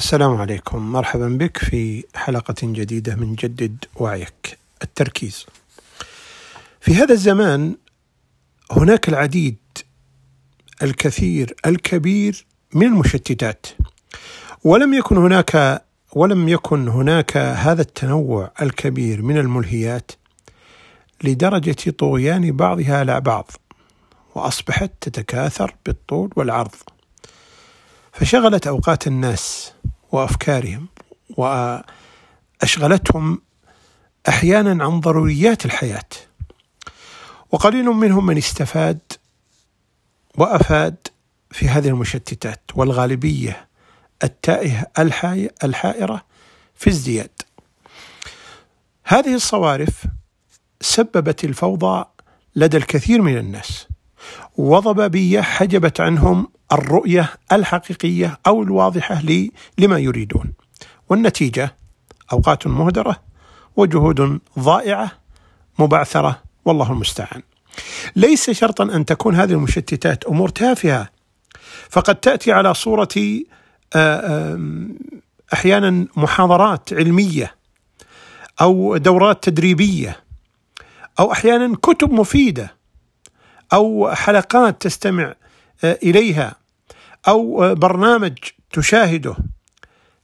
السلام عليكم مرحبا بك في حلقة جديدة من جدد وعيك التركيز. في هذا الزمان هناك العديد الكثير الكبير من المشتتات ولم يكن هناك ولم يكن هناك هذا التنوع الكبير من الملهيات لدرجة طغيان بعضها على بعض وأصبحت تتكاثر بالطول والعرض فشغلت أوقات الناس وأفكارهم وأشغلتهم أحيانا عن ضروريات الحياة. وقليل منهم من استفاد وأفاد في هذه المشتتات والغالبية التائهه الحائرة في ازدياد. هذه الصوارف سببت الفوضى لدى الكثير من الناس. وضبابيه حجبت عنهم الرؤية الحقيقية أو الواضحة لما يريدون. والنتيجة أوقات مهدرة وجهود ضائعة مبعثرة والله المستعان. ليس شرطا أن تكون هذه المشتتات أمور تافهة فقد تأتي على صورة أحيانا محاضرات علمية أو دورات تدريبية أو أحيانا كتب مفيدة أو حلقات تستمع إليها. أو برنامج تشاهده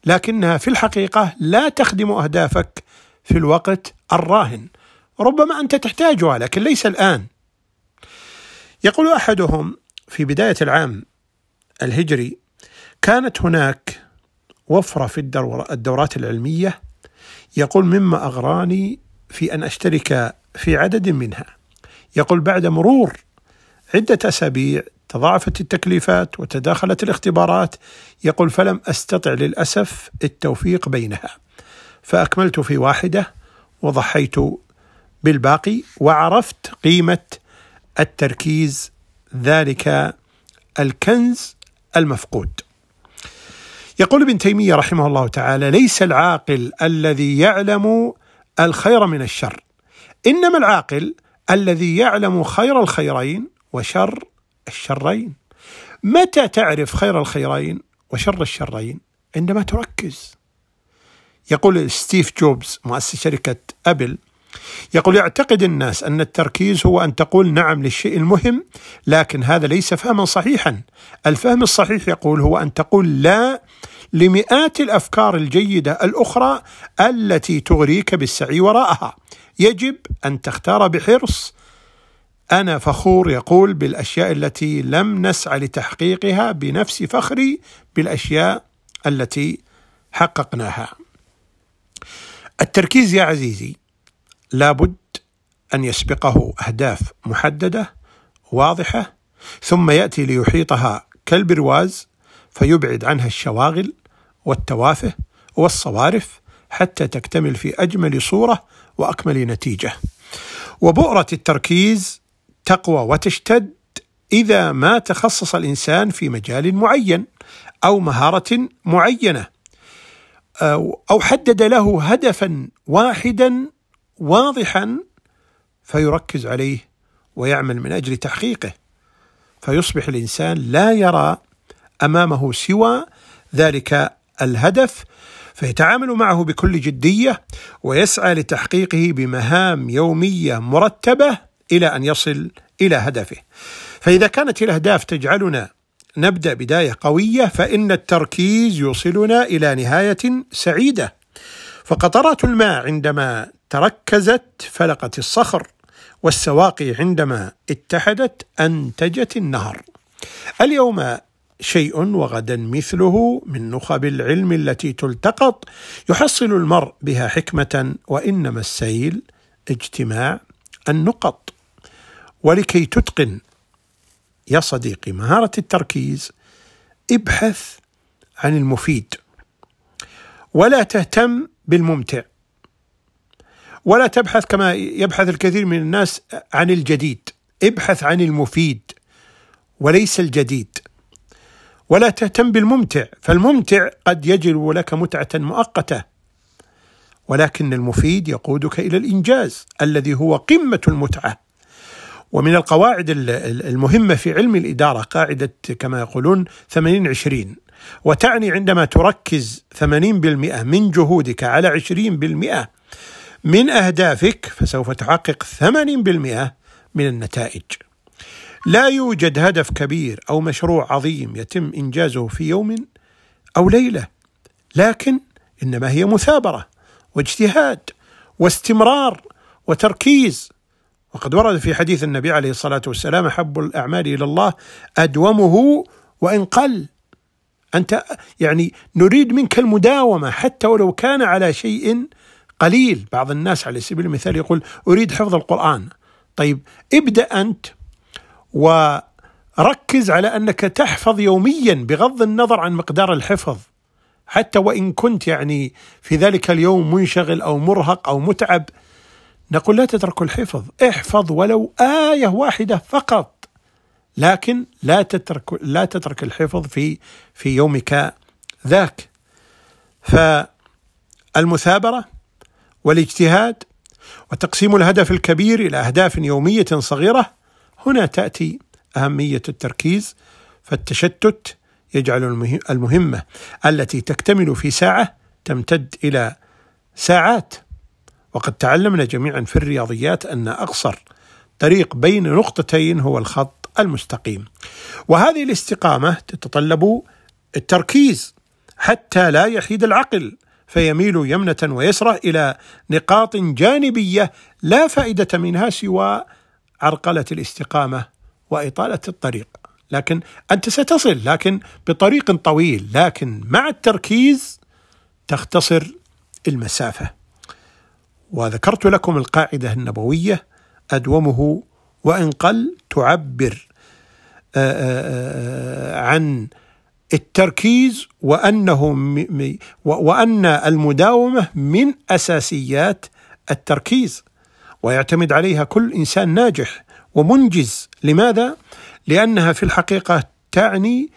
لكنها في الحقيقة لا تخدم أهدافك في الوقت الراهن. ربما أنت تحتاجها لكن ليس الآن. يقول أحدهم في بداية العام الهجري كانت هناك وفرة في الدورات العلمية. يقول مما أغراني في أن أشترك في عدد منها. يقول بعد مرور عدة أسابيع تضاعفت التكليفات وتداخلت الاختبارات يقول فلم أستطع للأسف التوفيق بينها. فأكملت في واحدة وضحيت بالباقي وعرفت قيمة التركيز ذلك الكنز المفقود. يقول ابن تيمية رحمه الله تعالى ليس العاقل الذي يعلم الخير من الشر إنما العاقل الذي يعلم خير الخيرين وشر الشرين. متى تعرف خير الخيرين وشر الشرين؟ عندما تركز. يقول ستيف جوبز مؤسس شركة أبل يقول يعتقد الناس أن التركيز هو أن تقول نعم للشيء المهم لكن هذا ليس فهما صحيحا. الفهم الصحيح يقول هو أن تقول لا لمئات الأفكار الجيدة الأخرى التي تغريك بالسعي وراءها. يجب أن تختار بحرص أنا فخور يقول بالأشياء التي لم نسعى لتحقيقها بنفس فخري بالأشياء التي حققناها. التركيز يا عزيزي لابد أن يسبقه أهداف محددة واضحة ثم يأتي ليحيطها كالبرواز فيبعد عنها الشواغل والتوافه والصوارف حتى تكتمل في أجمل صورة وأكمل نتيجة. وبؤرة التركيز تقوى وتشتد إذا ما تخصص الإنسان في مجال معين أو مهارة معينة أو حدد له هدفا واحدا واضحا فيركز عليه ويعمل من أجل تحقيقه. فيصبح الإنسان لا يرى أمامه سوى ذلك الهدف فيتعامل معه بكل جدية ويسعى لتحقيقه بمهام يومية مرتبة إلى أن يصل إلى هدفه. فإذا كانت الأهداف تجعلنا نبدأ بداية قوية فإن التركيز يوصلنا إلى نهاية سعيدة. فقطرات الماء عندما تركزت فلقت الصخر والسواقي عندما اتحدت أنتجت النهر. اليوم شيء وغدا مثله من نخب العلم التي تلتقط يحصل المرء بها حكمة وإنما السيل اجتماع النقط ولكي تتقن يا صديقي مهارة التركيز ابحث عن المفيد. ولا تهتم بالممتع. ولا تبحث كما يبحث الكثير من الناس عن الجديد. ابحث عن المفيد وليس الجديد. ولا تهتم بالممتع. فالممتع قد يجلب لك متعة مؤقتة. ولكن المفيد يقودك إلى الإنجاز الذي هو قمة المتعة. ومن القواعد المهمة في علم الإدارة قاعدة كما يقولون 80 20 وتعني عندما تركز 80% من جهودك على 20% من أهدافك فسوف تحقق 80% من النتائج. لا يوجد هدف كبير أو مشروع عظيم يتم إنجازه في يوم أو ليلة لكن إنما هي مثابرة واجتهاد واستمرار وتركيز وقد ورد في حديث النبي عليه الصلاة والسلام أحب الأعمال إلى الله أدومه وإن قل. أنت يعني نريد منك المداومة حتى ولو كان على شيء قليل. بعض الناس على سبيل المثال يقول أريد حفظ القرآن. طيب ابدأ أنت وركز على أنك تحفظ يوميا بغض النظر عن مقدار الحفظ. حتى وإن كنت يعني في ذلك اليوم منشغل أو مرهق أو متعب نقول لا تترك الحفظ احفظ ولو آية واحدة فقط. لكن لا تترك لا تترك الحفظ في في يومك ذاك. فالمثابرة والاجتهاد وتقسيم الهدف الكبير إلى أهداف يومية صغيرة هنا تأتي أهمية التركيز فالتشتت يجعل المهمة التي تكتمل في ساعة تمتد إلى ساعات. وقد تعلمنا جميعا في الرياضيات أن أقصر طريق بين نقطتين هو الخط المستقيم. وهذه الاستقامة تتطلب التركيز حتى لا يحيد العقل فيميل يمنة ويسرة إلى نقاط جانبية لا فائدة منها سوى عرقلة الاستقامة وإطالة الطريق. لكن أنت ستصل لكن بطريق طويل لكن مع التركيز تختصر المسافة. وذكرت لكم القاعدة النبوية أدومه وإن قل تعبر عن التركيز وأنه وأن المداومة من أساسيات التركيز. ويعتمد عليها كل إنسان ناجح ومنجز. لماذا؟ لأنها في الحقيقة تعني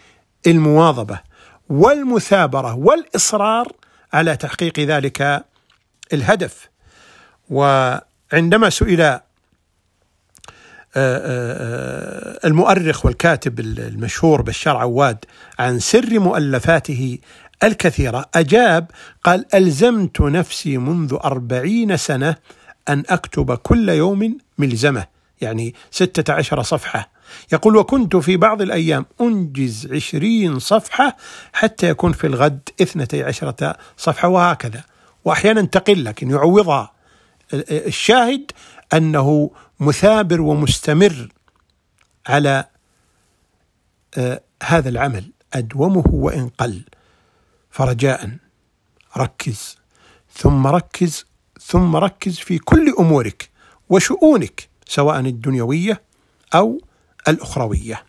المواظبة والمثابرة والإصرار على تحقيق ذلك الهدف. وعندما سئل آه، آه، آه، المؤرخ والكاتب المشهور بشار عواد عن سر مؤلفاته الكثيرة أجاب قال ألزمت نفسي منذ أربعين سنة أن أكتب كل يوم ملزمة. يعني ستة عشر صفحة. يقول وكنت في بعض الأيام أنجز عشرين صفحة حتى يكون في الغد اثنتي عشرة صفحة. وهكذا. وأحيانا تقل لكن يعوضها. الشاهد أنه مثابر ومستمر على آه، هذا العمل. أدومه وإن قل. فرجاء. ركز. ثم ركز ثم ركز في كل أمورك وشؤونك سواء الدنيوية أو الأخروية.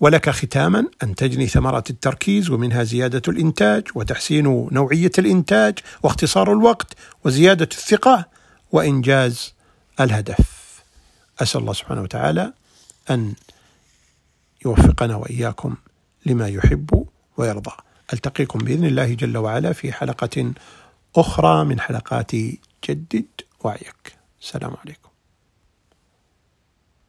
ولك ختاما أن تجني ثمرات التركيز ومنها زيادة الإنتاج وتحسين نوعية الإنتاج واختصار الوقت وزيادة الثقة. وإنجاز الهدف. أسأل الله سبحانه وتعالى أن يوفقنا وإياكم لما يحب ويرضى. ألتقيكم بإذن الله جل وعلا في حلقة أخرى من حلقات جدد وعيك السلام عليكم